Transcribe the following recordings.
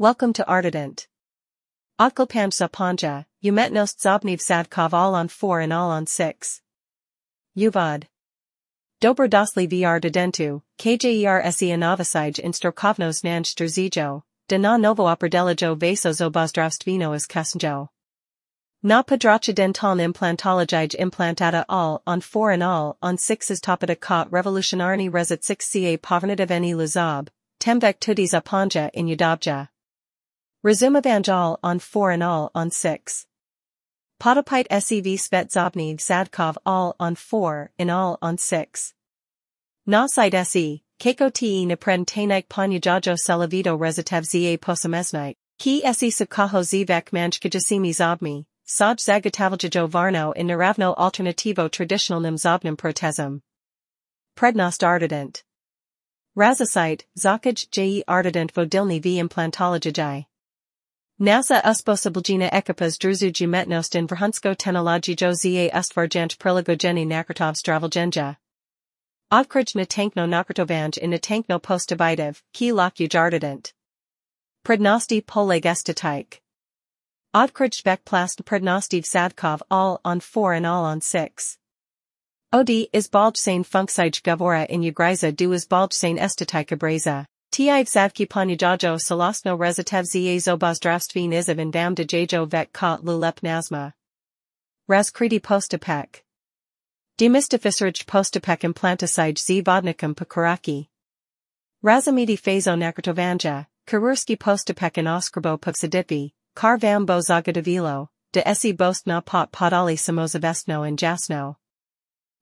Welcome to Artident. Odklpam Zapanja, Umetnost Zobniv Sadkov all on 4 and all on 6. Uvod. Dobro dosli vr dedentu, kjer se novosij instrokovnos nanj strzijo, da na novo operdelijo vaso zobozdravstvino is kasnjo. Na podracha dentalna implantologij implantada all on 4 and all on 6 is topada kot revolutionarny rezit 6 ca povernativeni lizob, temvek tudi zapanja in udobja. Resume Evangal on 4 and all on 6. Podopite SEV Svet Zobny Zadkov all on 4 in all on 6. Na site SE, Keiko te napren tanik panyajajo selavido rezitev za posamesnite, ki se sukaho zivek manjkajasimi zobmi, saj zagatavljajo varno in naravno alternativo traditionalnim zobnim protezom. Prednost Artident. Razasite, zakaj je Artident vodilni v implantologijai. NASA usposablgina ekipas druzu umetnost in vrhunsko technologijo za ustvarjant prilagojeni nakrtov zdraviljenja. Odkrij na tankno nakrtovanj in na tankno postabitiv, ki lahko jardident. Prednosti poleg estetik. Odkrij bekplast prednostiv sadkov all on 4 and all on 6. Od is balj funksij govora in ugriza du is balj estetika breza. Tiv zavki panyajajo solasno rezitev za zobozdravství nizav in dam dejajo vet kot lulep nazma. Razkriti postapek. Demystificirj postapek implanticide z vodnikum pokuraki. Razamidi fazo nakrtovanja, Kururski postapek in oskrbo povsidipi, kar vam bo zagadavilo, de esi bost na pot podali samozavestno in jasno.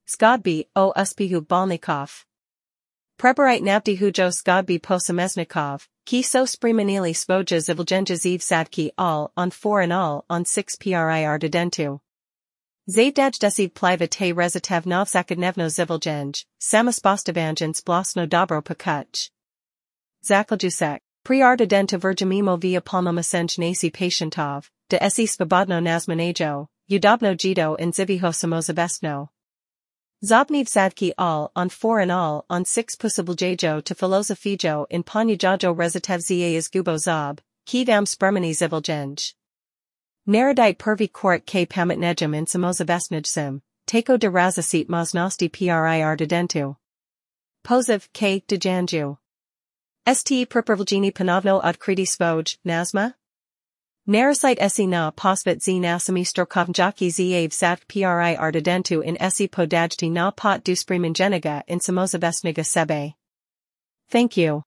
Zgodbi o uspihu balnikov. Preparite navdi hujo skadbi posamesnikov, ki so sprimanili svoja zivljenja ziv sadki all on 4 and all on 6 prir dedentu. Zaydaj desiv pliva te rezitev novzakadnevno zivljenj, samaspostavanjan splasno dobro pakuch. Zaklaljusek, priar dedenta virgamimo via palmomasenj nasi patientov, de esi svobodno nazmanejo, udobno jido in ziviho. Zobniv sadki all on 4 and all on 6 pusabljejo to filozofijo in panyajajo rezitev za izgubo zob, ki vam spermani ziviljenj. Naradite pervi korik k pamatnejum in samozavestnijsim, tako de razasit maznosti prir dedentu. Poziv k dejanju. St perpervljeni panovno odkriti svoj, nazma? Narasite esi na posvet z nasami strokovnjaki zav sat pri Artidentu in esi podajti na pot du sprimingeniga in samozavestniga sebe. Thank you.